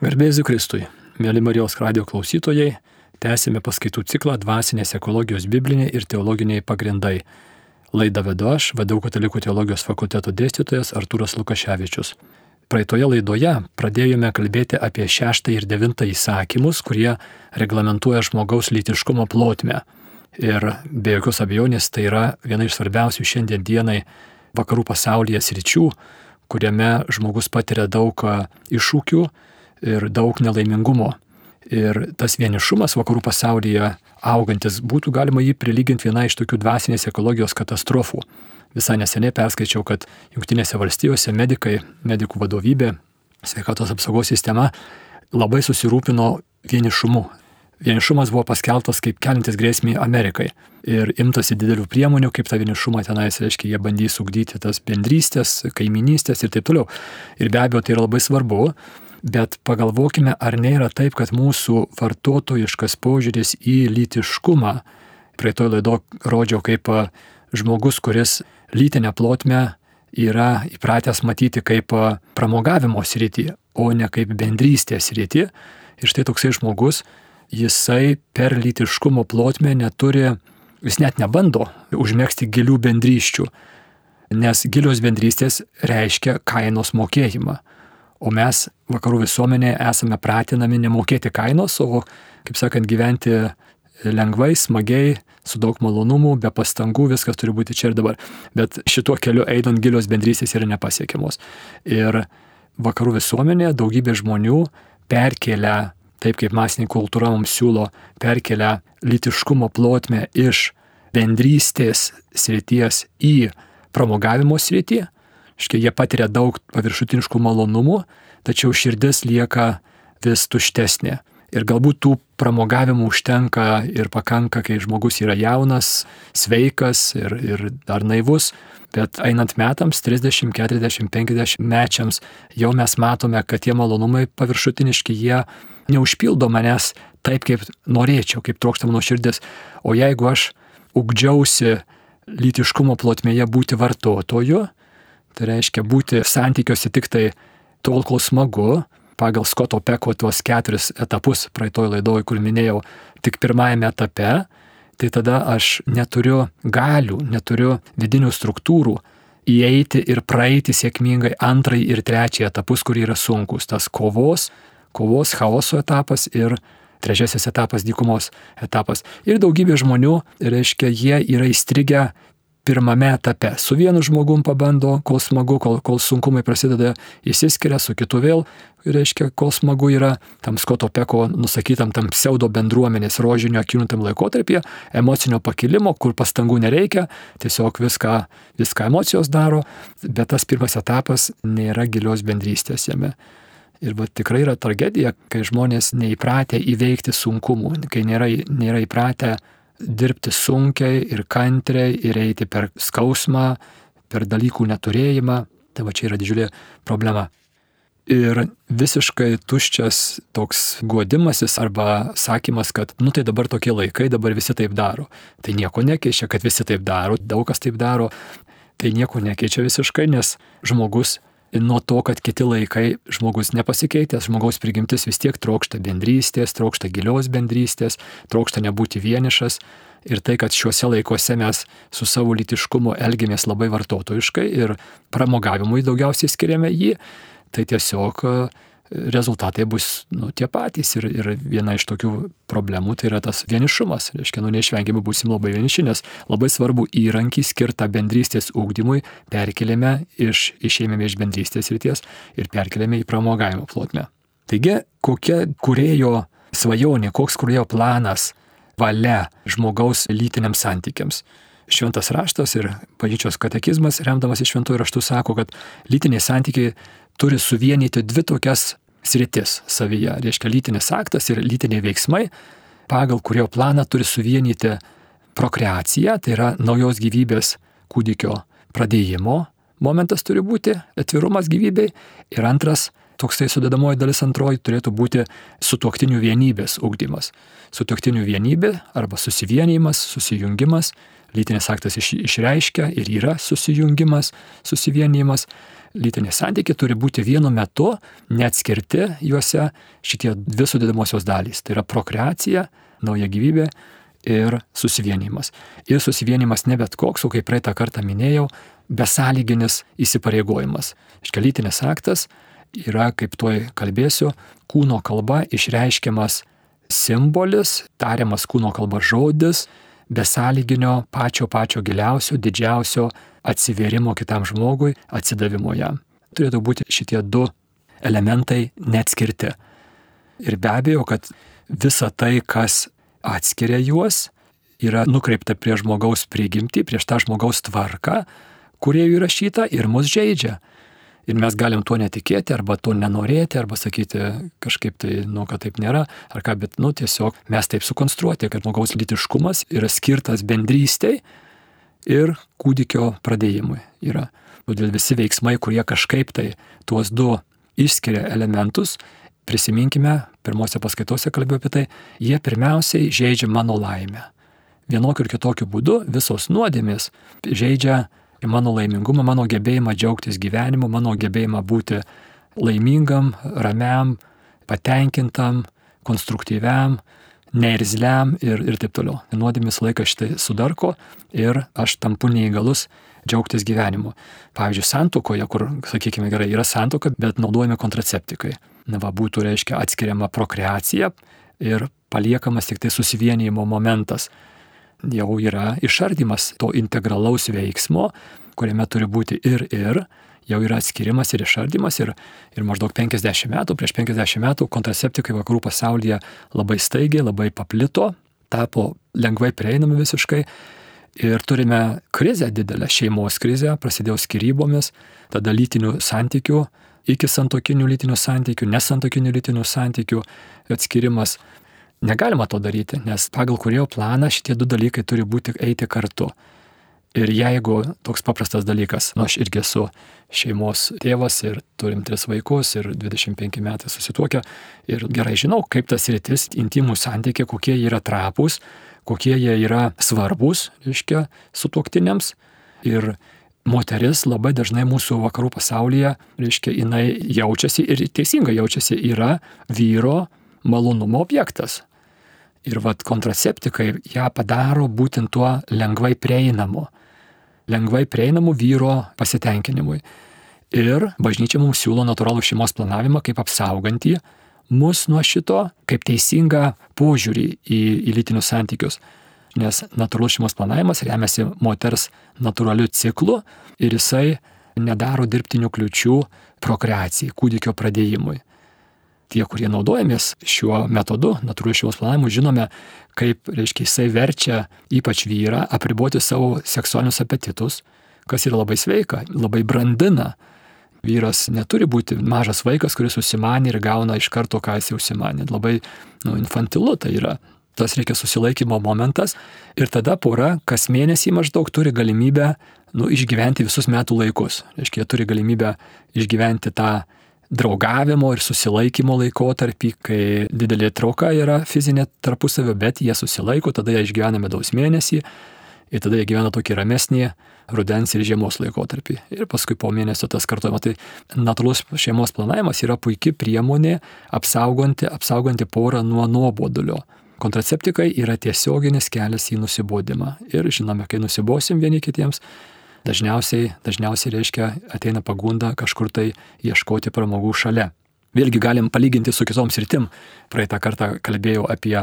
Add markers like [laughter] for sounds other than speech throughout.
Garbėsiu Kristui, mėly Marijos radio klausytojai, tęsime paskaitų ciklą Dvasinės ekologijos bibliniai ir teologiniai pagrindai. Laidą vedu aš, vadau Katalikų teologijos fakulteto dėstytojas Artūras Lukaševičius. Praeitoje laidoje pradėjome kalbėti apie šeštą ir devintą įsakymus, kurie reglamentuoja žmogaus lytiškumo plotmę. Ir be jokios abejonės tai yra viena iš svarbiausių šiandien dienai vakarų pasaulyje sričių, kuriame žmogus patiria daug iššūkių ir daug nelaimingumo. Ir tas vienišumas vakarų pasaulyje augantis būtų galima jį prilyginti vienai iš tokių dvasinės ekologijos katastrofų. Visai neseniai perskaičiau, kad Junktinėse valstijose medikai, medikų vadovybė, sveikatos apsaugos sistema labai susirūpino vienišumu. Vienišumas buvo paskeltas kaip kelintis grėsmį Amerikai. Ir imtasi didelių priemonių, kaip tą vienišumą tenais, reiškia, jie bandys ugdyti tas bendrystės, kaiminystės ir taip toliau. Ir be abejo, tai yra labai svarbu, Bet pagalvokime, ar nėra taip, kad mūsų vartotojiškas požiūris į lytiškumą, prie to laido rodžiau kaip žmogus, kuris lytinę plotmę yra įpratęs matyti kaip pramogavimo sritį, o ne kaip bendrystės sritį. Ir štai toksai žmogus, jisai per lytiškumo plotmę neturi, jis net nebando užmėgsti gilių bendryščių, nes gilios bendrystės reiškia kainos mokėjimą. O mes vakarų visuomenėje esame pratinami nemokėti kainos, o, kaip sakant, gyventi lengvai, smagiai, su daug malonumų, be pastangų, viskas turi būti čia ir dabar. Bet šituo keliu einant gilios bendrystės yra nepasiekiamos. Ir vakarų visuomenėje daugybė žmonių perkelia, taip kaip masinė kultūra mums siūlo, perkelia litiškumo plotmę iš bendrystės srities į pramogavimo sritį Iškia, jie patiria daug paviršutiniškų malonumų, tačiau širdis lieka vis tuštesnė. Ir galbūt tų pramogavimų užtenka ir pakanka, kai žmogus yra jaunas, sveikas ir, ir dar naivus, bet einant metams, 30, 40, 50 mečiams, jau mes matome, kad tie malonumai paviršutiniški, jie neužpildo manęs taip, kaip norėčiau, kaip trokšta mano širdis. O jeigu aš ugdžiausi lytiškumo plotmėje būti vartotoju, Tai reiškia būti santykiuose tik tai tol, kol smagu, pagal Skoto Peko tuos keturis etapus praeitoj laidoj, kur minėjau, tik pirmajame etape, tai tada aš neturiu galių, neturiu vidinių struktūrų įeiti ir praeiti sėkmingai antrąjį ir trečiąjį etapus, kurie yra sunkus. Tas kovos, kovos chaoso etapas ir trečiasis etapas, dykumos etapas. Ir daugybė žmonių, reiškia, jie yra įstrigę pirmame etape. Su vienu žmogum pabando, kol smagu, kol, kol sunkumai prasideda, įsiskiria, su kitu vėl, reiškia, kol smagu yra tam Skoto Peko nusakytam tam pseudo bendruomenės rožinio akinutam laikotarpyje, emocinio pakilimo, kur pastangų nereikia, tiesiog viską, viską emocijos daro, bet tas pirmas etapas nėra gilios bendrystės jame. Ir va, tikrai yra tragedija, kai žmonės neįpratę įveikti sunkumų, kai nėra, nėra įpratę dirbti sunkiai ir kantriai ir eiti per skausmą, per dalykų neturėjimą. Tai va čia yra didžiulė problema. Ir visiškai tuščias toks guodimasis arba sakymas, kad, nu tai dabar tokie laikai, dabar visi taip daro. Tai nieko nekeičia, kad visi taip daro, daug kas taip daro. Tai nieko nekeičia visiškai, nes žmogus nuo to, kad kiti laikai žmogus nepasikeitęs, žmogaus prigimtis vis tiek trokšta bendrystės, trokšta gilios bendrystės, trokšta nebūti vienišas. Ir tai, kad šiuose laikuose mes su savo litiškumu elgiamės labai vartotojiškai ir pramogavimui daugiausiai skiriame jį, tai tiesiog rezultatai bus nu, tie patys. Ir, ir viena iš tokių problemų tai yra tas vienišumas. Reiškia, nu neišvengiamai būsim labai vieniši, nes labai svarbu įrankį skirtą bendrystės ūkdymui perkeliame iš, išėmėme iš bendrystės ryties ir perkeliame į pramogavimo plotmę. Taigi, kokia kurėjo svajonė, koks kurėjo planas, valia žmogaus lytiniams santykiams. Šventas raštas ir bažnyčios katekizmas, remdamas iš šventų raštų, sako, kad lytiniai santykiai turi suvienyti dvi tokias sritis savyje, reiškia lytinis aktas ir lytiniai veiksmai, pagal kurio planą turi suvienyti prokreacija, tai yra naujos gyvybės kūdikio pradėjimo momentas turi būti, atvirumas gyvybei. Ir antras, toksai sudėdamoji dalis antroji turėtų būti sutuoktinių vienybės ugdymas. Sutuoktinių vienybė arba susivienijimas, susijungimas, lytinis aktas iš, išreiškia ir yra susijungimas, susivienijimas, lytiniai santykiai turi būti vienu metu, neatskirti juose šitie dvi sudėdamosios dalys. Tai yra prokreacija, nauja gyvybė ir susivienimas. Ir susivienimas ne bet koks, o kaip praeitą kartą minėjau, besąlyginis įsipareigojimas. Iškelytinis aktas yra, kaip tuoj kalbėsiu, kūno kalba išreiškiamas simbolis, tariamas kūno kalba žodis, besąlyginio pačio pačio giliausio, didžiausio atsiverimo kitam žmogui, atsidavimo jam. Turėtų būti šitie du elementai neatskirti. Ir be abejo, kad visa tai, kas atskiria juos, yra nukreipta prie žmogaus prigimtį, prieš tą žmogaus tvarką, kurie jų įrašyta ir mus žaidžia. Ir mes galim tuo netikėti, arba to nenorėti, arba sakyti kažkaip tai, nu, kad taip nėra, ar ką, bet, nu, tiesiog mes taip sukonstruoti, kad žmogaus litiškumas yra skirtas bendrystėj ir kūdikio pradėjimui yra. Todėl visi veiksmai, kurie kažkaip tai tuos du išskiria elementus, prisiminkime, pirmose paskaitose kalbėjau apie tai, jie pirmiausiai žaidžia mano laimę. Vienokiu ir kitokiu būdu visos nuodėmės žaidžia mano laimingumą, mano gebėjimą džiaugtis gyvenimu, mano gebėjimą būti laimingam, ramiam, patenkintam, konstruktyviam, neirzliam ir, ir taip toliau. Nuodėmis laiką šitai sudarko ir aš tampu neįgalus džiaugtis gyvenimu. Pavyzdžiui, santokoje, kur, sakykime, gerai, yra santoka, bet naudojami kontraceptikai. Na, va, būtų, reiškia, atskiriama prokreacija ir paliekamas tik tai susivienijimo momentas jau yra išardimas to integralaus veiksmo, kuriame turi būti ir ir, jau yra atskirimas ir išardimas ir, ir maždaug 50 metų, prieš 50 metų kontraceptikai vakarų pasaulyje labai staigiai, labai paplito, tapo lengvai prieinami visiškai. Ir turime krizę didelę, šeimos krizę, prasidėjo skirybomis, tada lytinių santykių, iki santokinių lytinių santykių, nesantokinių lytinių santykių atskirimas. Negalima to daryti, nes pagal kurio planą šitie du dalykai turi būti eiti kartu. Ir jeigu toks paprastas dalykas, nu aš irgi esu šeimos tėvas ir turim tris vaikus ir 25 metai susituokę ir gerai žinau, kaip tas rytis, intimų santykiai, kokie jie yra trapus, kokie jie yra svarbus, reiškia, sutuoktiniams. Ir moteris labai dažnai mūsų vakarų pasaulyje, reiškia, jinai jaučiasi ir teisingai jaučiasi, yra vyro malonumo objektas. Ir vad kontraceptikai ją padaro būtent tuo lengvai prieinamu. Lengvai prieinamu vyro pasitenkinimui. Ir bažnyčia mums siūlo natūralų šeimos planavimą kaip apsaugantį mus nuo šito, kaip teisingą požiūrį į, į lytinius santykius. Nes natūralus šeimos planavimas remiasi moters natūraliu ciklu ir jisai nedaro dirbtinių kliučių prokreacijai, kūdikio pradėjimui tie, kurie naudojamės šiuo metodu, natūraliu šeimos planavimu, žinome, kaip, reiškia, jisai verčia ypač vyrą apriboti savo seksualinius apetitus, kas yra labai sveika, labai brandina. Vyras neturi būti mažas vaikas, kuris užsimanė ir gauna iš karto, ką jis užsimanė. Labai nu, infantilu tai yra. Tas reikia susilaikymo momentas ir tada pora kas mėnesį maždaug turi galimybę nu, išgyventi visus metų laikus. Reiškia, jie turi galimybę išgyventi tą draugavimo ir susilaikymo laikotarpį, kai didelė trauka yra fizinė tarpusavio, bet jie susilaiko, tada jie išgyvena medaus mėnesį ir tada jie gyvena tokį ramesnį rudens ir žiemos laikotarpį. Ir paskui po mėnesio tas kartuojama. Tai natūralus šeimos planavimas yra puikia priemonė apsauganti, apsauganti porą nuo nuobodulio. Kontraceptikai yra tiesioginis kelias į nusibodimą. Ir žinome, kai nusibosim vieni kitiems, dažniausiai, dažniausiai reiškia ateina pagunda kažkur tai ieškoti pramogų šalia. Vėlgi galim palyginti su kitom sritim. Praeitą kartą kalbėjau apie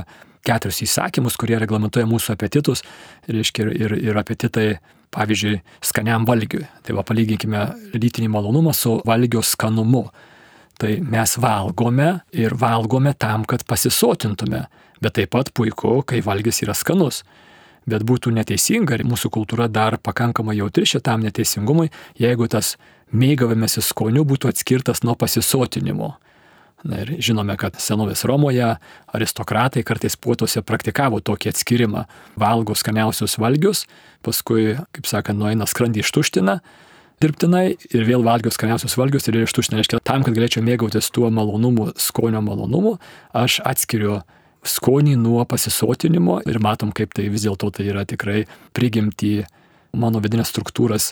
keturis įsakymus, kurie reglamentuoja mūsų apetitus, reiškia ir, ir, ir apetitai, pavyzdžiui, skaniam valgiui. Tai va palyginkime lytinį malonumą su valgio skanumu. Tai mes valgome ir valgome tam, kad pasisotintume, bet taip pat puiku, kai valgys yra skanus bet būtų neteisinga ir mūsų kultūra dar pakankamai jautri šitam neteisingumui, jeigu tas mėgavimasis skoniu būtų atskirtas nuo pasisotinimo. Na ir žinome, kad senovės Romoje aristokratai kartais puotuose praktikavo tokį atskirimą. Valgo skaniausius valgius, paskui, kaip sakant, nueina skrandį ištuština dirbtinai ir vėl valgiau skaniausius valgius ir ištuština. Reiškia, tam, kad galėčiau mėgautis tuo malonumu, skonio malonumu, aš atskiriu skonį nuo pasisotinimo ir matom, kaip tai vis dėlto tai yra tikrai prigimti mano vidinės struktūras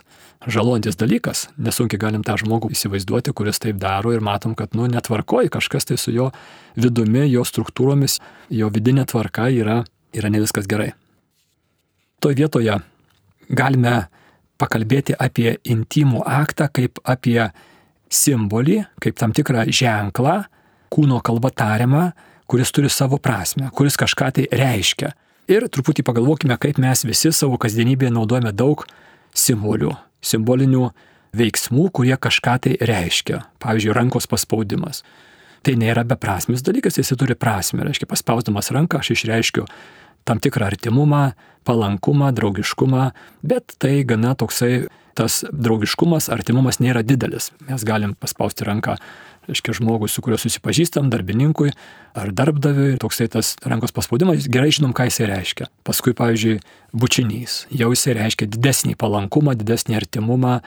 žalojantis dalykas, nesunkiai galim tą žmogų įsivaizduoti, kuris taip daro ir matom, kad, nu, netvarkoji kažkas tai su jo vidumi, jo struktūromis, jo vidinė tvarka yra, yra ne viskas gerai. Toje vietoje galime pakalbėti apie intimų aktą kaip apie simbolį, kaip tam tikrą ženklą, kūno kalba tariamą, kuris turi savo prasme, kuris kažką tai reiškia. Ir truputį pagalvokime, kaip mes visi savo kasdienybėje naudojame daug simbolių, simbolinių veiksmų, kurie kažką tai reiškia. Pavyzdžiui, rankos paspaudimas. Tai nėra beprasmis dalykas, jis turi prasme. Reiškia, paspausdamas ranką aš išreiškiu tam tikrą artimumą, palankumą, draugiškumą, bet tai gana toksai tas draugiškumas, artimumas nėra didelis. Mes galim paspausti ranką reiškia žmogui, su kuriuo susipažįstam, darbininkui ar darbdaviui, toksai tas rankos paspaudimas, gerai žinom, ką jisai reiškia. Paskui, pavyzdžiui, bučinys, jau jisai reiškia didesnį palankumą, didesnį artimumą,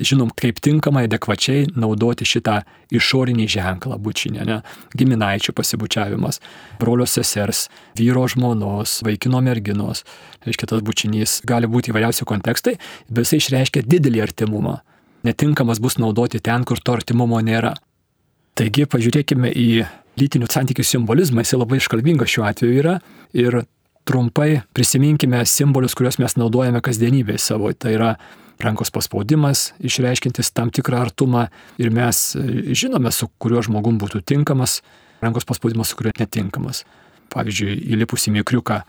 žinom, kaip tinkamai, adekvačiai naudoti šitą išorinį ženklą bučinę, ne? giminaičių pasibučiavimas, brolio sesers, vyro žmonos, vaikino merginos, reiškia tas bučinys, gali būti įvairiausi kontekstai, bet jisai išreiškia didelį artimumą. Netinkamas bus naudoti ten, kur to artimumo nėra. Taigi pažiūrėkime į lytinių santykių simbolizmą, jis labai iškalbingas šiuo atveju yra ir trumpai prisiminkime simbolius, kuriuos mes naudojame kasdienybėje savo. Tai yra rankos paspaudimas, išreiškintis tam tikrą artumą ir mes e, žinome, su kuriuo žmogum būtų tinkamas, rankos paspaudimas, su kuriuo netinkamas. Pavyzdžiui, įlipus į mikriuką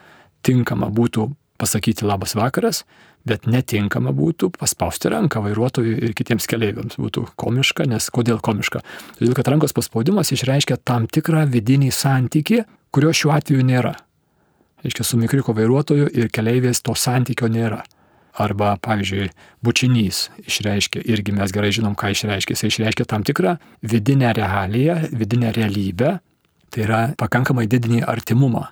tinkama būtų pasakyti labas vakaras, bet netinkama būtų paspausti ranką vairuotojui ir kitiems keleiviams. Būtų komiška, nes kodėl komiška? Todėl, kad rankos paspaudimas išreiškia tam tikrą vidinį santyki, kurio šiuo atveju nėra. Reiškia, su mikriko vairuotoju ir keleivės to santykio nėra. Arba, pavyzdžiui, bučinys išreiškia, irgi mes gerai žinom, ką išreiškia. Jis išreiškia tam tikrą vidinę realiją, vidinę realybę, tai yra pakankamai didinį artimumą.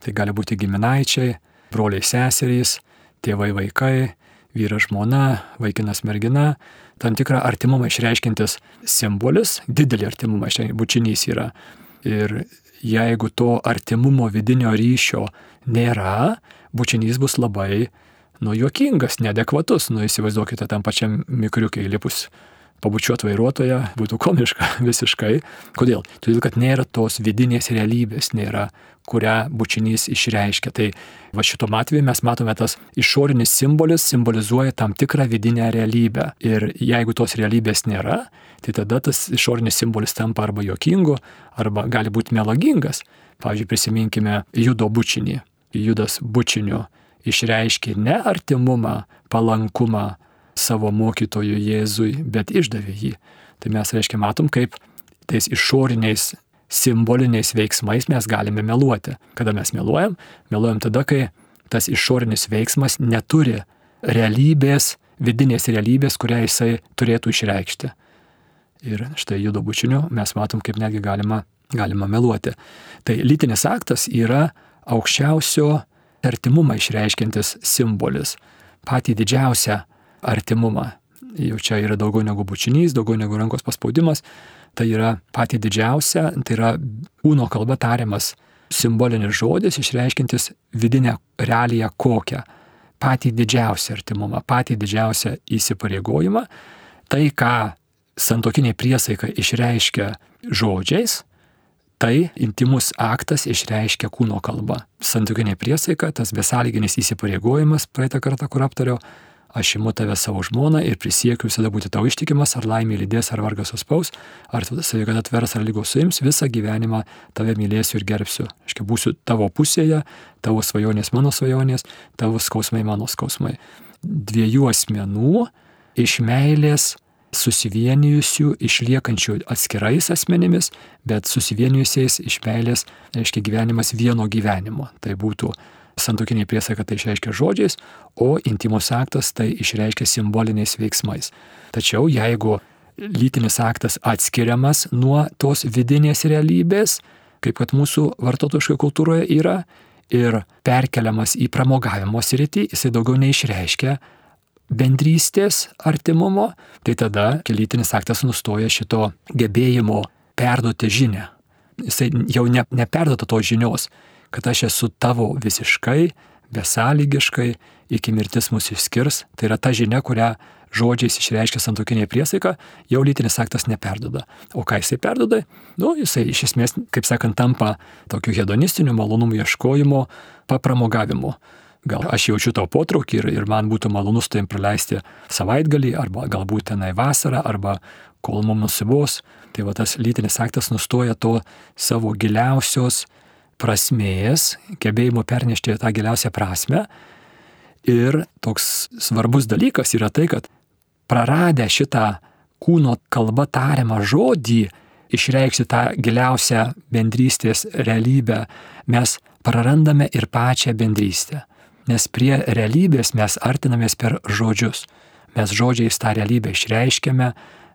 Tai gali būti giminaičiai, broliai seserys, tėvai vaikai, vyras žmona, vaikinas mergina, tam tikrą artimumą išreiškintis simbolis, didelį artimumą, bučinys yra. Ir jeigu to artimumo vidinio ryšio nėra, bučinys bus labai, nu, juokingas, neadekvatus, nu, įsivaizduokite tam pačiam mikriukai lipus pabučiuot vairuotoją būtų komiška [laughs] visiškai. Kodėl? Todėl, kad nėra tos vidinės realybės, nėra, kurią bučinys išreiškia. Tai va šitom atveju mes matome tas išorinis simbolis simbolizuoja tam tikrą vidinę realybę. Ir jeigu tos realybės nėra, tai tada tas išorinis simbolis tampa arba jokingu, arba gali būti melagingas. Pavyzdžiui, prisiminkime judo bučinį. Judas bučiniu išreiškė ne artimumą, palankumą, savo mokytojui Jėzui, bet išdavė jį. Tai mes, reiškia, matom, kaip tais išoriniais simboliniais veiksmais mes galime meluoti. Kada mes meluojam? Meluojam tada, kai tas išorinis veiksmas neturi realybės, vidinės realybės, kurią jisai turėtų išreikšti. Ir štai judo bučiniu mes matom, kaip netgi galima, galima meluoti. Tai lytinis aktas yra aukščiausio artimumą išreiškintis simbolis, patį didžiausią artimumą. Jau čia yra daugiau negu bučinys, daugiau negu rankos paspaudimas. Tai yra pati didžiausia, tai yra kūno kalba tariamas simbolinis žodis, išreiškintis vidinę realiją kokią. Patį didžiausią artimumą, patį didžiausią įsipareigojimą. Tai, ką santokinė priesaika išreiškia žodžiais, tai intimus aktas išreiškia kūno kalba. Santokinė priesaika, tas besąlyginis įsipareigojimas, praeitą kartą, kur aptariau, aš imu tave savo žmoną ir prisiekiu visada būti tau ištikimas, ar laimė lydės, ar vargas suspaus, ar savigada atvers, ar lygos suims, visą gyvenimą tave mylėsiu ir gerbsiu. Aš būsiu tavo pusėje, tavo svajonės mano svajonės, tavo skausmai mano skausmai. Dviejų asmenų iš meilės susivienijusių, išliekančių atskirais asmenimis, bet susivienijusiais iš meilės, reiškia gyvenimas vieno gyvenimo. Tai būtų Santokinė priesaika tai išreiškia žodžiais, o intimus aktas tai išreiškia simboliniais veiksmais. Tačiau jeigu lytinis aktas atskiriamas nuo tos vidinės realybės, kaip kad mūsų vartotojiškoje kultūroje yra, ir perkeliamas į pramogavimo sritį, jisai daugiau neišreiškia bendrystės artimumo, tai tada lytinis aktas nustoja šito gebėjimo perduoti žinę. Jisai jau ne, neperduota tos žinios, kad aš esu tavo visiškai, besąlygiškai, iki mirtis mus išskirs. Tai yra ta žinia, kurią žodžiais išreiškia santokinė priesaika, jau lytinis aktas neperdoda. O ką jisai perdoda? Nu, jisai iš esmės, kaip sakant, tampa tokiu hedonistiniu malonumų ieškojimu, papramogavimu. Gal aš jaučiu tau potraukį ir, ir man būtų malonu su tavim praleisti savaitgalį, arba galbūt tenai vasarą, arba kol mums nusibos. Tai va tas lytinis aktas nustoja to savo giliausios prasmės, gebėjimo pernešti tą giliausią prasme. Ir toks svarbus dalykas yra tai, kad praradę šitą kūno kalba tariamą žodį, išreikšti tą giliausią bendrystės realybę, mes prarandame ir pačią bendrystę. Nes prie realybės mes artinamės per žodžius. Mes žodžiais tą realybę išreiškiame,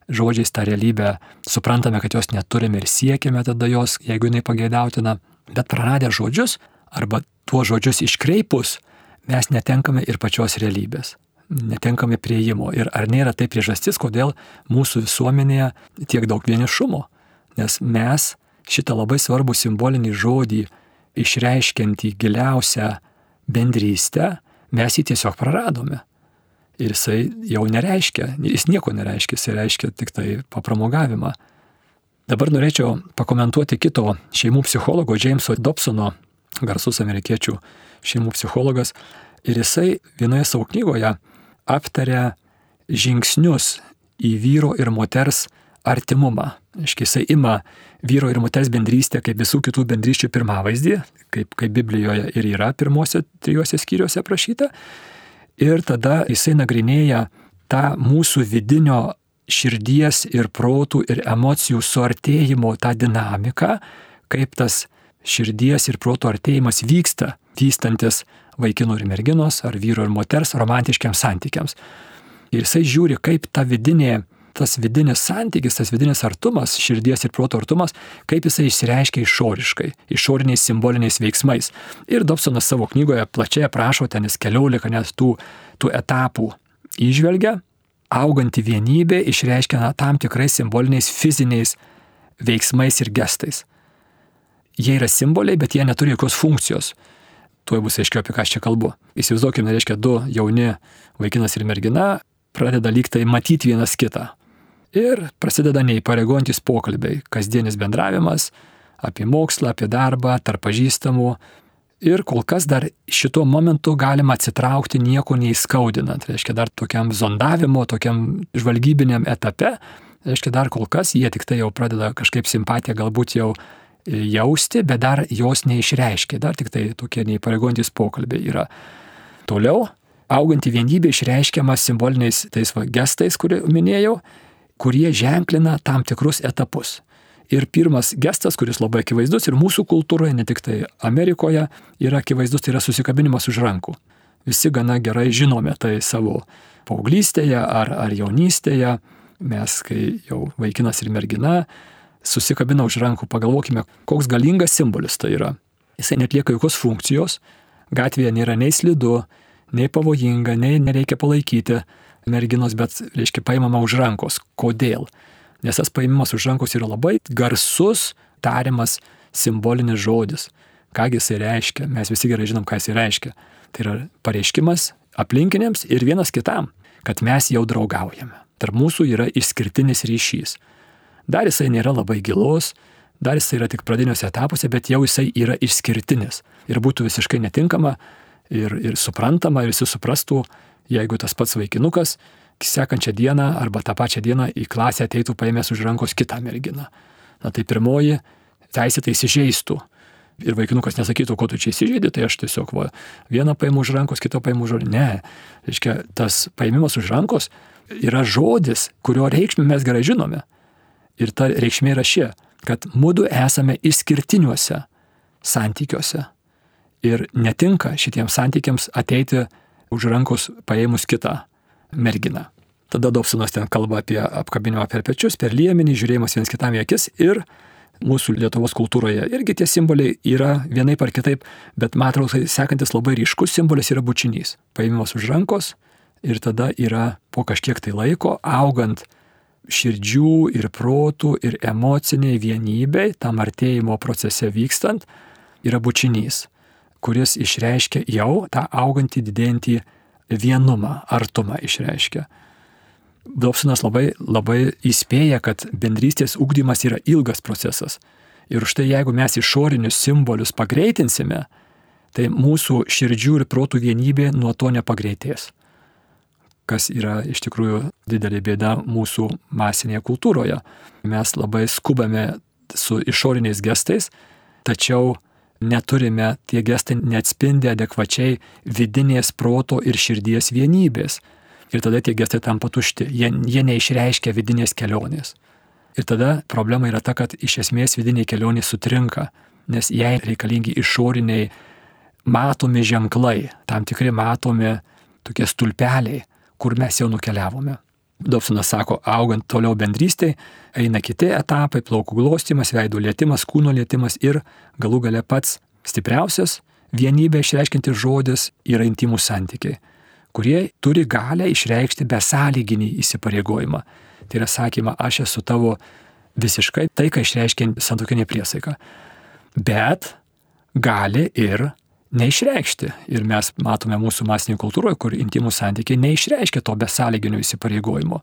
žodžiais tą realybę suprantame, kad jos neturime ir siekiame tada jos, jeigu jinai pageidautina. Bet praradę žodžius arba tuos žodžius iškreipus, mes netenkame ir pačios realybės netenkame prieimo. Ir ar nėra tai priežastis, kodėl mūsų visuomenėje tiek daug vienišumo? Nes mes šitą labai svarbų simbolinį žodį, išreiškiantį giliausią bendrystę, mes jį tiesiog praradome. Ir jisai jau nereiškia, jis nieko nereiškia, jisai reiškia tik tai papramogavimą. Dabar norėčiau pakomentuoti kito šeimų psichologo Jameso Dobsono, garsus amerikiečių šeimų psichologas. Ir jisai vienoje savo knygoje aptaria žingsnius į vyro ir moters artimumą. Iškiai jisai ima vyro ir moters bendrystę kaip visų kitų bendryščių pirmavaizdį, kaip, kaip Biblijoje ir yra pirmose trijose skyriuose aprašyta. Ir tada jisai nagrinėja tą mūsų vidinio širdies ir protų ir emocijų suartėjimo tą dinamiką, kaip tas širdies ir protų artėjimas vyksta, vystantis vaikinų ir merginos, ar vyro ir moters romantiškiams santykiams. Ir jisai žiūri, kaip ta vidinė, tas vidinis santykis, tas vidinis artumas, širdies ir proto artumas, kaip jisai išsireiškia išoriškai, išoriniais simboliniais veiksmais. Ir Dobsonas savo knygoje plačiai aprašo ten jis keliolika net tų, tų etapų išvelgia, auganti vienybė išreiškia na, tam tikrais simboliniais fiziniais veiksmais ir gestais. Jie yra simboliai, bet jie neturi jokios funkcijos tuoj bus aiškiau, apie ką aš čia kalbu. Įsivaizduokime, reiškia, du jauni vaikinas ir mergina pradeda lygtai matyti vienas kitą. Ir prasideda neįpareigojantis pokalbiai, kasdienis bendravimas apie mokslą, apie darbą, tarp pažįstamų. Ir kol kas dar šituo momentu galima atsitraukti nieko neįskaudinant. Reiškia, dar tokiam zondavimo, tokiam žvalgybiniam etape, reiškia, dar kol kas jie tik tai jau pradeda kažkaip simpatiją galbūt jau jausti, bet dar jos neišreiškia, dar tik tai tokie neįpareigojantis pokalbiai yra. Toliau, auganti vienybė išreiškiama simboliniais tais va, gestais, kurį minėjau, kurie ženklina tam tikrus etapus. Ir pirmas gestas, kuris labai akivaizdus ir mūsų kultūroje, ne tik tai Amerikoje, yra akivaizdus, tai yra susikabinimas už rankų. Visi gana gerai žinome tai savo paauglystėje ar, ar jaunystėje. Mes, kai jau vaikinas ir mergina susikabina už rankų, pagalvokime, koks galingas simbolis tai yra. Jisai netlieka jokios funkcijos, gatvėje nėra nei slidu, nei pavojinga, nei nereikia palaikyti merginos, bet, reiškia, paimama už rankos. Kodėl? Nes tas paimimas už rankos yra labai garsus, tariamas simbolinis žodis. Kągi jisai reiškia? Mes visi gerai žinom, ką jisai reiškia. Tai yra pareiškimas aplinkiniams ir vienas kitam, kad mes jau draugaujame. Tarp mūsų yra išskirtinis ryšys. Dar jisai nėra labai gilus, dar jisai yra tik pradiniuose etapuose, bet jau jisai yra išskirtinis. Ir būtų visiškai netinkama ir, ir suprantama, ir visi suprastų, jeigu tas pats vaikinukas sekančią dieną arba tą pačią dieną į klasę ateitų paėmęs už rankos kitą merginą. Na tai pirmoji teisėtai įsižeistų. Ir vaikinukas nesakytų, ko tu čia įsižeidži, tai aš tiesiog va, vieną paimu už rankos, kitą paimu už rankos. Ne, reiškia, tas paimimas už rankos yra žodis, kurio reikšmę mes gerai žinome. Ir ta reikšmė yra ši, kad mūdu esame išskirtiniuose santykiuose. Ir netinka šitiems santykiams ateiti už rankos paėmus kitą merginą. Tada Dobsonas ten kalba apie apkabinimą per pečius, per liemenį, žiūrėjimas vienas kitam į akis ir mūsų Lietuvos kultūroje irgi tie simboliai yra vienaip ar kitaip, bet man atrodo, sekantis labai ryškus simbolis yra bučinys. Paėmimas už rankos ir tada yra po kažkiek tai laiko augant širdžių ir protų ir emociniai vienybei, tam artėjimo procese vykstant, yra bučinys. Kuris išreiškia jau tą augantį didėjantį vienumą, artumą išreiškia. Dobsonas labai, labai įspėja, kad bendrystės ūkdymas yra ilgas procesas. Ir štai jeigu mes išorinius simbolius pagreitinsime, tai mūsų širdžių ir protų vienybė nuo to nepagreitės. Kas yra iš tikrųjų didelė bėda mūsų masinėje kultūroje. Mes labai skubame su išoriniais gestais, tačiau neturime, tie gestai neatspindi adekvačiai vidinės proto ir širdies vienybės. Ir tada tie gestai tampa tušti, jie, jie neišreiškia vidinės kelionės. Ir tada problema yra ta, kad iš esmės vidiniai kelionė sutrinka, nes jai reikalingi išoriniai matomi ženklai, tam tikri matomi tokie stulpeliai, kur mes jau nukeliavome. Dobsonas sako, augant toliau bendrystėje, eina kiti etapai - plaukų glostimas, veidų lietimas, kūno lietimas ir galų gale pats stipriausias vienybė išreiškinti žodis yra intimų santykiai, kurie turi galę išreikšti besąlyginį įsipareigojimą. Tai yra sakyma, aš esu tavo visiškai tai, ką išreiškia santokinė priesaika. Bet gali ir neišreikšti. Ir mes matome mūsų masinėje kultūroje, kur intimų santykiai neišreiškia to besąlyginio įsipareigojimo.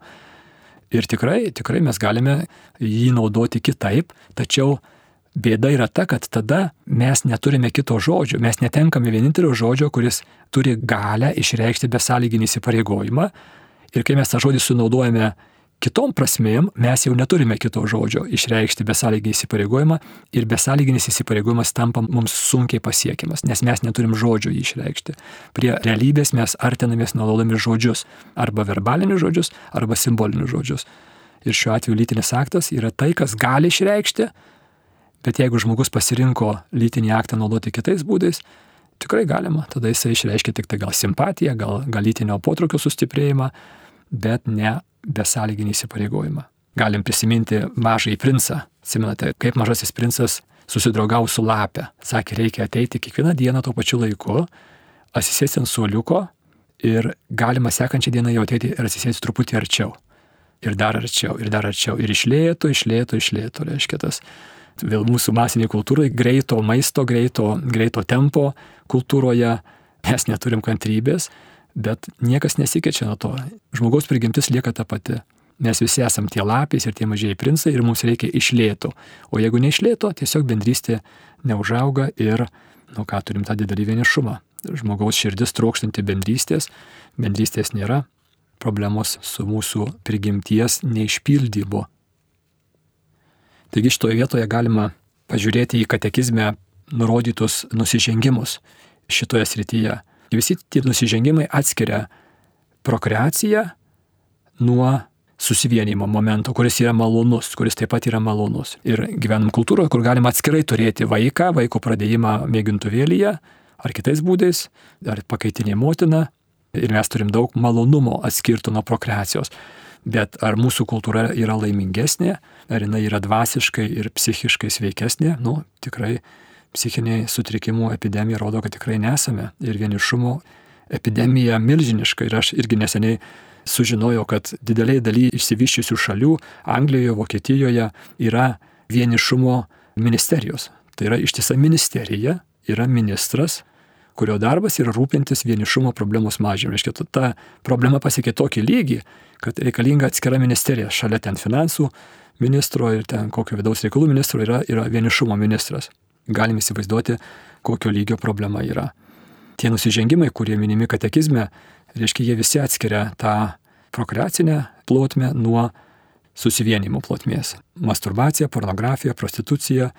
Ir tikrai, tikrai mes galime jį naudoti kitaip, tačiau bėda yra ta, kad tada mes neturime kito žodžio, mes netenkame vienintelio žodžio, kuris turi galę išreikšti besąlyginį įsipareigojimą. Ir kai mes tą žodį sunaudojame kitom prasmėm mes jau neturime kito žodžio išreikšti besąlyginį įsipareigojimą ir besąlyginis įsipareigojimas tampa mums sunkiai pasiekiamas, nes mes neturim žodžio jį išreikšti. Prie realybės mes artinamės naudodami žodžius, arba verbalinius žodžius, arba simbolinius žodžius. Ir šiuo atveju lytinis aktas yra tai, kas gali išreikšti, bet jeigu žmogus pasirinko lytinį aktą naudoti kitais būdais, tikrai galima, tada jisai išreiškia tik tai gal simpatiją, gal, gal lytinio potraukio sustiprėjimą, bet ne besąlyginį įsipareigojimą. Galim prisiminti mažąjį princą. Atsimenate, kaip mažasis princas susidraugavo su lapė. Sakė, reikia ateiti kiekvieną dieną tuo pačiu laiku, atsisėsti ant suoliuko ir galima sekančią dieną jau ateiti ir atsisėsti truputį arčiau. Ir dar arčiau, ir dar arčiau. Ir išlėto, išlėto, išlėto, reiškia tas. Vėl mūsų masiniai kultūrai greito maisto, greito, greito tempo kultūroje mes neturim kantrybės bet niekas nesikeičia nuo to. Žmogaus prigimtis lieka ta pati. Mes visi esam tie lapės ir tie mažieji princai ir mums reikia išlėto. O jeigu neišlėto, tiesiog bendrystė neužauga ir, nu ką, turim tą didelį vienišumą. Žmogaus širdis trokštanti bendrystės, bendrystės nėra, problemos su mūsų prigimties neišpildymu. Taigi šitoje vietoje galima pažiūrėti į katekizmę nurodytus nusižengimus šitoje srityje. Visi tie nusižengimai atskiria prokreaciją nuo susivienimo momento, kuris yra malonus, kuris taip pat yra malonus. Ir gyvenam kultūroje, kur galima atskirai turėti vaiką, vaiko pradėjimą mėgintuvėlyje, ar kitais būdais, ar pakaitinė motina. Ir mes turim daug malonumo atskirtų nuo prokreacijos. Bet ar mūsų kultūra yra laimingesnė, ar jinai yra dvasiškai ir psichiškai sveikesnė, nu, tikrai psichiniai sutrikimų epidemija rodo, kad tikrai nesame. Ir vienišumo epidemija milžiniška. Ir aš irgi neseniai sužinojau, kad dideliai daly išsivyščiusių šalių, Anglijoje, Vokietijoje, yra vienišumo ministerijos. Tai yra ištisa ministerija, yra ministras, kurio darbas yra rūpintis vienišumo problemos mažinimu. Reiškia, ta problema pasiekė tokį lygį, kad reikalinga atskira ministerija. Šalia ten finansų ministro ir ten kokio vidaus reikalų ministro yra, yra vienišumo ministras galim įsivaizduoti, kokio lygio problema yra. Tie nusižengimai, kurie minimi katekizme, reiškia, jie visi atskiria tą prokreacinę plotmę nuo susivienimo plotmės. Masturbacija, pornografija, prostitucija,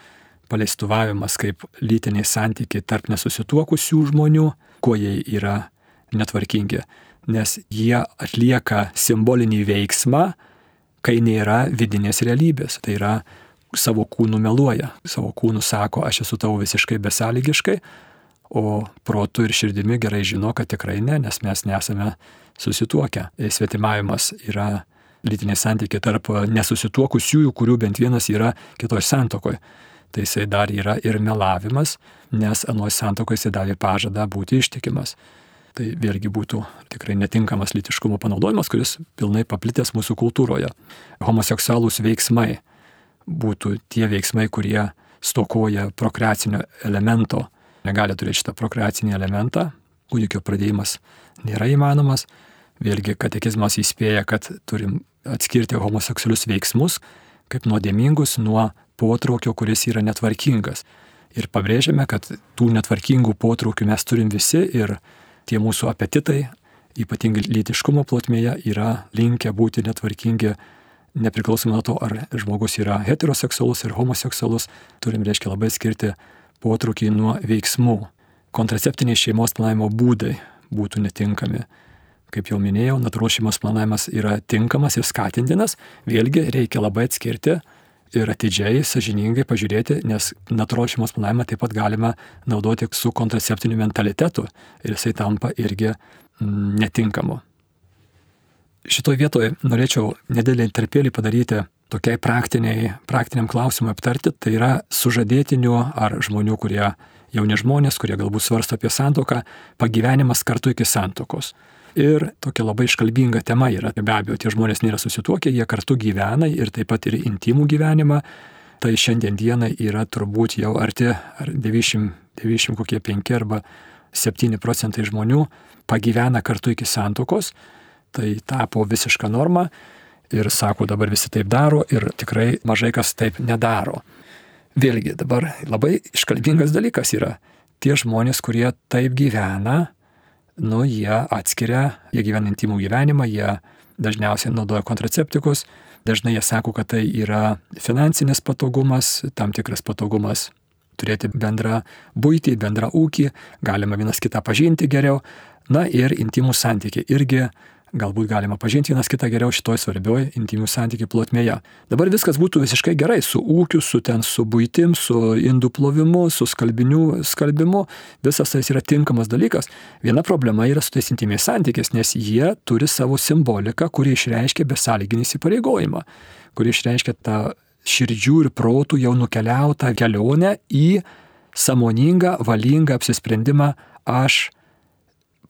paleistuvavimas kaip lytiniai santykiai tarp nesusituokusių žmonių, kuo jie yra netvarkingi, nes jie atlieka simbolinį veiksmą, kai nėra vidinės realybės. Tai yra savo kūnu meluoja, savo kūnu sako, aš esu tavo visiškai besąlygiškai, o protu ir širdimi gerai žino, kad tikrai ne, nes mes nesame susituokę. Svetimavimas yra lytiniai santykiai tarp nesusituokusiųjų, kurių bent vienas yra kitoj santokoje. Tai jisai dar yra ir melavimas, nes anoj santokoje jisai davė pažadą būti ištikimas. Tai vėlgi būtų tikrai netinkamas lytiškumo panaudojimas, kuris pilnai paplitęs mūsų kultūroje. Homoseksualūs veiksmai būtų tie veiksmai, kurie stokoja prokreacinio elemento. negali turėti šitą prokreacinį elementą, kūdikio pradėjimas nėra įmanomas. Vėlgi katekizmas įspėja, kad turim atskirti homoseksualius veiksmus kaip nuodėmingus nuo potraukio, kuris yra netvarkingas. Ir pabrėžiame, kad tų netvarkingų potraukių mes turim visi ir tie mūsų apetitai, ypatingai lytiškumo plotmėje, yra linkę būti netvarkingi nepriklausomai nuo to, ar žmogus yra heteroseksualus ir homoseksualus, turim, reiškia, labai skirti potraukį nuo veiksmų. Kontraceptiniai šeimos planavimo būdai būtų netinkami. Kaip jau minėjau, natūralus šeimos planavimas yra tinkamas ir skatintinas, vėlgi reikia labai atskirti ir atidžiai, sažiningai pažiūrėti, nes natūralų šeimos planavimą taip pat galima naudoti su kontraceptiniu mentalitetu ir jisai tampa irgi mm, netinkamu. Šitoje vietoje norėčiau nedėlį interpėlį padaryti tokiai praktiniai, praktiniam klausimui aptarti, tai yra sužadėtinių ar žmonių, kurie jauni žmonės, kurie galbūt svarsto apie santoką, pagyvenimas kartu iki santokos. Ir tokia labai iškalbinga tema yra, be abejo, tie žmonės nėra susituokę, jie kartu gyvena ir taip pat ir intimų gyvenimą. Tai šiandien dienai yra turbūt jau arti, ar 90, 90 kokie 5 arba 7 procentai žmonių pagyvena kartu iki santokos tai tapo visiška norma ir sako, dabar visi taip daro ir tikrai mažai kas taip nedaro. Vėlgi dabar labai iškalbingas dalykas yra, tie žmonės, kurie taip gyvena, nu jie atskiria, jie gyvena intimų gyvenimą, jie dažniausiai naudoja kontraceptikus, dažnai jie sako, kad tai yra finansinis patogumas, tam tikras patogumas turėti bendrą būtį, bendrą ūkį, galima vienas kitą pažinti geriau, na ir intimų santykiai irgi galbūt galima pažinti vienas kitą geriau šitoj svarbioj intimių santykių plotmėje. Dabar viskas būtų visiškai gerai su ūkiu, su ten, su būtim, su indų plovimu, su skalbinių skalbimu, visas tai yra tinkamas dalykas. Viena problema yra su tais intimiais santykiais, nes jie turi savo simboliką, kuri išreiškia besąlyginį įsipareigojimą, kuri išreiškia tą širdžių ir protų jau nukeliautą kelionę į samoningą, valingą apsisprendimą, aš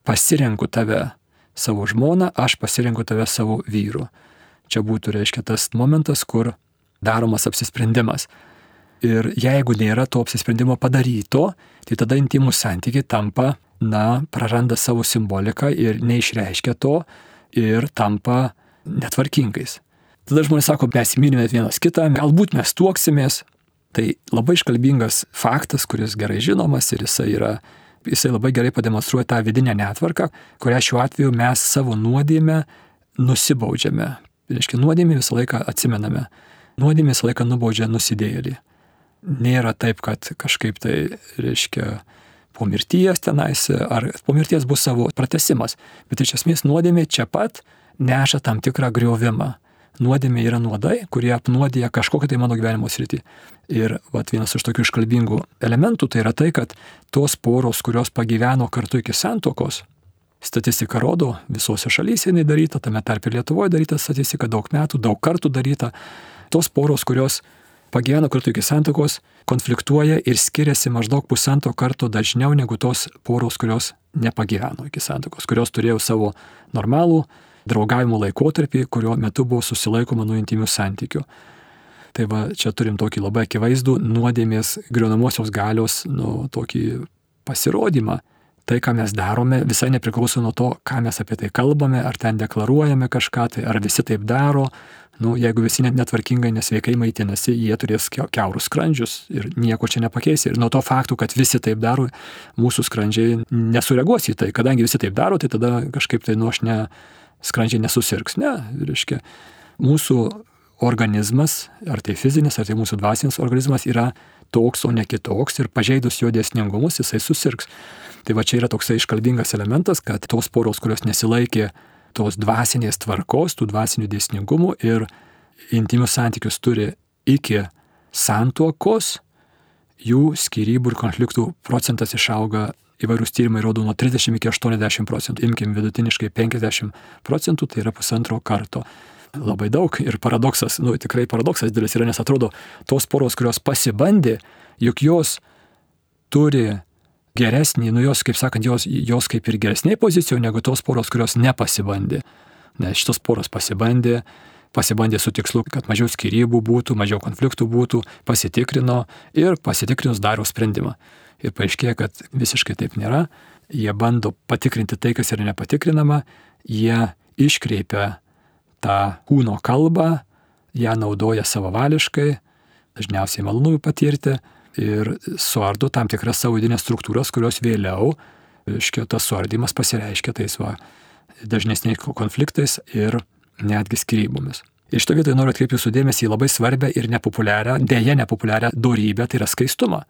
pasirenku tave savo žmoną, aš pasirenku tave savo vyru. Čia būtų, reiškia, tas momentas, kur daromas apsisprendimas. Ir jeigu nėra to apsisprendimo padaryto, tai tada intimų santykiai tampa, na, praranda savo simboliką ir neišreiškia to ir tampa netvarkingais. Tada žmonės sako, mes mylime vienas kitą, galbūt mes tuoksimės. Tai labai iškalbingas faktas, kuris gerai žinomas ir jisai yra jisai labai gerai pademonstruoja tą vidinę netvarką, kurią šiuo atveju mes savo nuodėmę nusibaudžiame. Reiškia, nuodėmė visą laiką atsimename. Nuodėmė visą laiką nubaudžia nusidėjėlį. Nėra taip, kad kažkaip tai, reiškia, po mirties tenais, ar po mirties bus savo pratesimas. Bet iš esmės nuodėmė čia pat neša tam tikrą griovimą nuodėmė yra nuodai, kurie apnuodija kažkokią tai mano gyvenimo sritį. Ir vat, vienas iš tokių iškalbingų elementų tai yra tai, kad tos poros, kurios pagyveno kartu iki santokos, statistika rodo, visose šalyse jinai daryta, tame tarp ir Lietuvoje daryta statistika, daug metų, daug kartų daryta, tos poros, kurios pagyveno kartu iki santokos, konfliktuoja ir skiriasi maždaug pusantro karto dažniau negu tos poros, kurios nepagyveno iki santokos, kurios turėjo savo normalų draugavimo laikotarpį, kurio metu buvo susilaikoma nuo intimių santykių. Tai va, čia turim tokį labai akivaizdų nuodėmės griaunamosios galios, nu, tokį pasirodymą. Tai, ką mes darome, visai nepriklauso nuo to, ką mes apie tai kalbame, ar ten deklaruojame kažką, tai ar visi taip daro. Nu, jeigu visi net netvarkingai, nesveikai maitinasi, jie turės keurus skrandžius ir nieko čia nepakeis. Ir nuo to faktų, kad visi taip daro, mūsų skrandžiai nesureaguos į tai. Kadangi visi taip daro, tai tada kažkaip tai nu aš ne, skrandžiai nesusirgs. Ne, reiškia, mūsų organizmas, ar tai fizinis, ar tai mūsų dvasinis organizmas yra toks, o ne kitoks ir pažeidus jo dėsningumus jisai susirgs. Tai va čia yra toksai iškalbingas elementas, kad tos poros, kurios nesilaikė tos dvasinės tvarkos, tų dvasinių dėsningumų ir intimius santykius turi iki santuokos, jų skirybų ir konfliktų procentas išauga įvairūs tyrimai rodo nuo 30 iki 80 procentų, imkim vidutiniškai 50 procentų, tai yra pusantro karto. Labai daug ir paradoksas, nu tikrai paradoksas didelis yra, nes atrodo, tos poros, kurios pasibandė, juk jos turi geresnį, nu jos, kaip sakant, jos, jos kaip ir geresnėje pozicijoje negu tos poros, kurios nepasibandė. Nes šitos poros pasibandė, pasibandė su tikslu, kad mažiau skirybų būtų, mažiau konfliktų būtų, pasitikrino ir pasitikrinus daro sprendimą. ir paaiškėja, kad visiškai taip nėra. Jie bando patikrinti tai, kas yra nepatikrinama, jie iškreipia tą kūno kalbą, ją naudoja savavališkai, dažniausiai malonumui patirti ir suardo tam tikras savo vidinės struktūras, kurios vėliau, iškia, tas suardymas pasireiškia tais va dažnesniais konfliktais ir netgi skyrybomis. Ir šito vietoje noriu atkreipti jūsų dėmesį į labai svarbę ir nepopuliarią, dėje nepopuliarią darybę, tai yra skaistumą.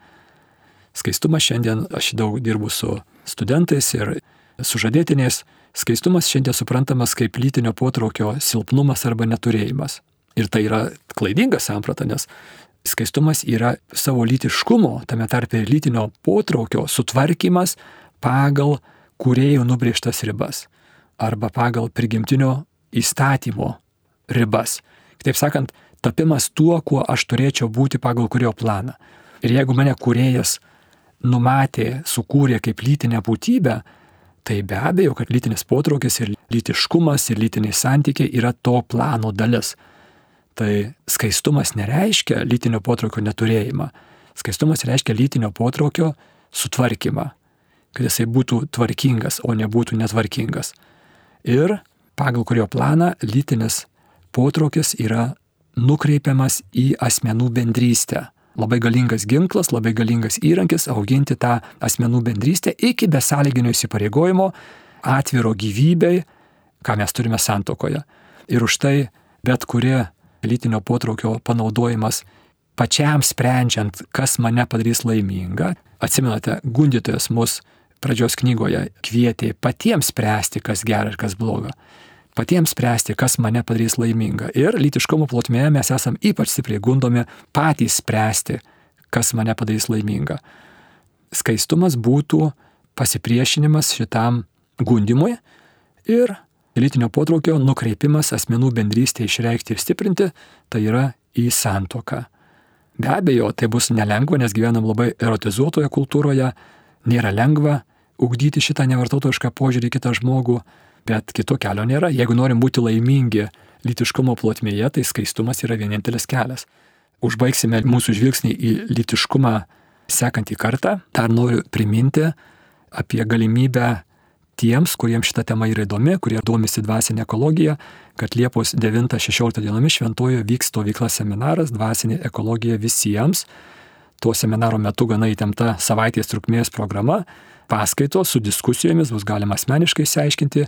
Skaistumas šiandien, aš daug dirbu su studentais ir sužadėtiniais, skaistumas šiandien suprantamas kaip lytinio potraukio silpnumas arba neturėjimas. Ir tai yra klaidinga samprata, nes skaistumas yra savo lytiškumo, tame tarpe lytinio potraukio sutvarkymas pagal kuriejų nubrėžtas ribas arba pagal prigimtinio įstatymo ribas. Kitaip sakant, tapimas tuo, kuo aš turėčiau būti pagal kurio planą. Ir jeigu mane kuriejas numatė, sukūrė kaip lytinę būtybę, tai be abejo, kad lytinis potraukis ir lytiškumas ir lytiniai santykiai yra to plano dalis. Tai skaistumas nereiškia lytinio potraukio neturėjimą. Skaistumas reiškia lytinio potraukio sutvarkymą, kad jisai būtų tvarkingas, o nebūtų netvarkingas. Ir pagal kurio planą lytinis potraukis yra nukreipiamas į asmenų bendrystę. Labai galingas ginklas, labai galingas įrankis auginti tą asmenų bendrystę iki besąlyginio įsipareigojimo, atviro gyvybei, ką mes turime santokoje. Ir už tai bet kuri lytinio potraukio panaudojimas pačiam sprendžiant, kas mane padarys laimingą. Atsimenate, gundytojas mus pradžios knygoje kvietė patiems spręsti, kas gera ir kas bloga. Patiems spręsti, kas mane padarys laimingą. Ir lytiškumo plotmėje mes esam ypač stipriai gundomi patys spręsti, kas mane padarys laimingą. Skaistumas būtų pasipriešinimas šitam gundimui ir lytinio potraukio nukreipimas asmenų bendrystė išreikšti ir stiprinti, tai yra į santoką. Be abejo, tai bus nelengva, nes gyvenam labai erotizuotoje kultūroje, nėra lengva ugdyti šitą nevartotojišką požiūrį į kitą žmogų, bet kito kelio nėra. Jeigu norim būti laimingi lytiškumo plotmėje, tai skaistumas yra vienintelis kelias. Užbaigsime mūsų žvilgsnį į lytiškumą sekantį kartą. Dar noriu priminti apie galimybę tiems, kuriems šita tema yra įdomi, kurie domisi dvasinė ekologija, kad Liepos 9-16 dienomis šventojo vyks stovykla seminaras Dvasinė ekologija visiems. Tuo seminaro metu gana įtempta savaitės trukmės programa, paskaitos su diskusijomis bus galima asmeniškai išsiaiškinti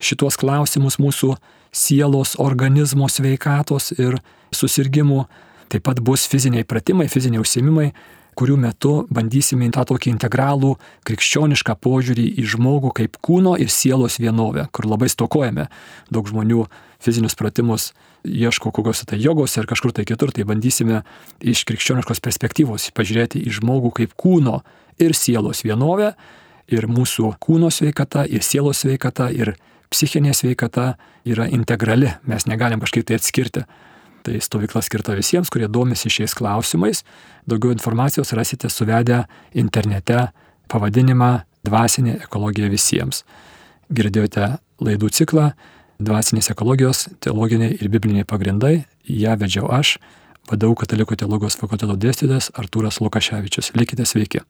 šituos klausimus mūsų sielos, organizmo sveikatos ir susirgymų. Taip pat bus fiziniai pratimai, fiziniai užsiemimai, kurių metu bandysime tą tokį integralų krikščionišką požiūrį į žmogų kaip kūno ir sielos vienovę, kur labai stokojame. Daug žmonių fizinius pratimus ieško kokios tai jogos ar kažkur tai kitur, tai bandysime iš krikščioniškos perspektyvos pažiūrėti į žmogų kaip kūno ir sielos vienovę ir mūsų kūno sveikata, ir sielos sveikata, ir psichinė sveikata yra integrali, mes negalim kažkaip tai atskirti. Tai stovykla skirta visiems, kurie domisi šiais klausimais. Daugiau informacijos rasite suvedę internete pavadinimą Dvasinė ekologija visiems. Girdėjote laidų ciklą Dvasinės ekologijos teologiniai ir bibliniai pagrindai. Ja vedžiau aš, vadovau Katalikų teologijos fakulteto dėstytojas Artūras Lukaševičius. Likite sveiki.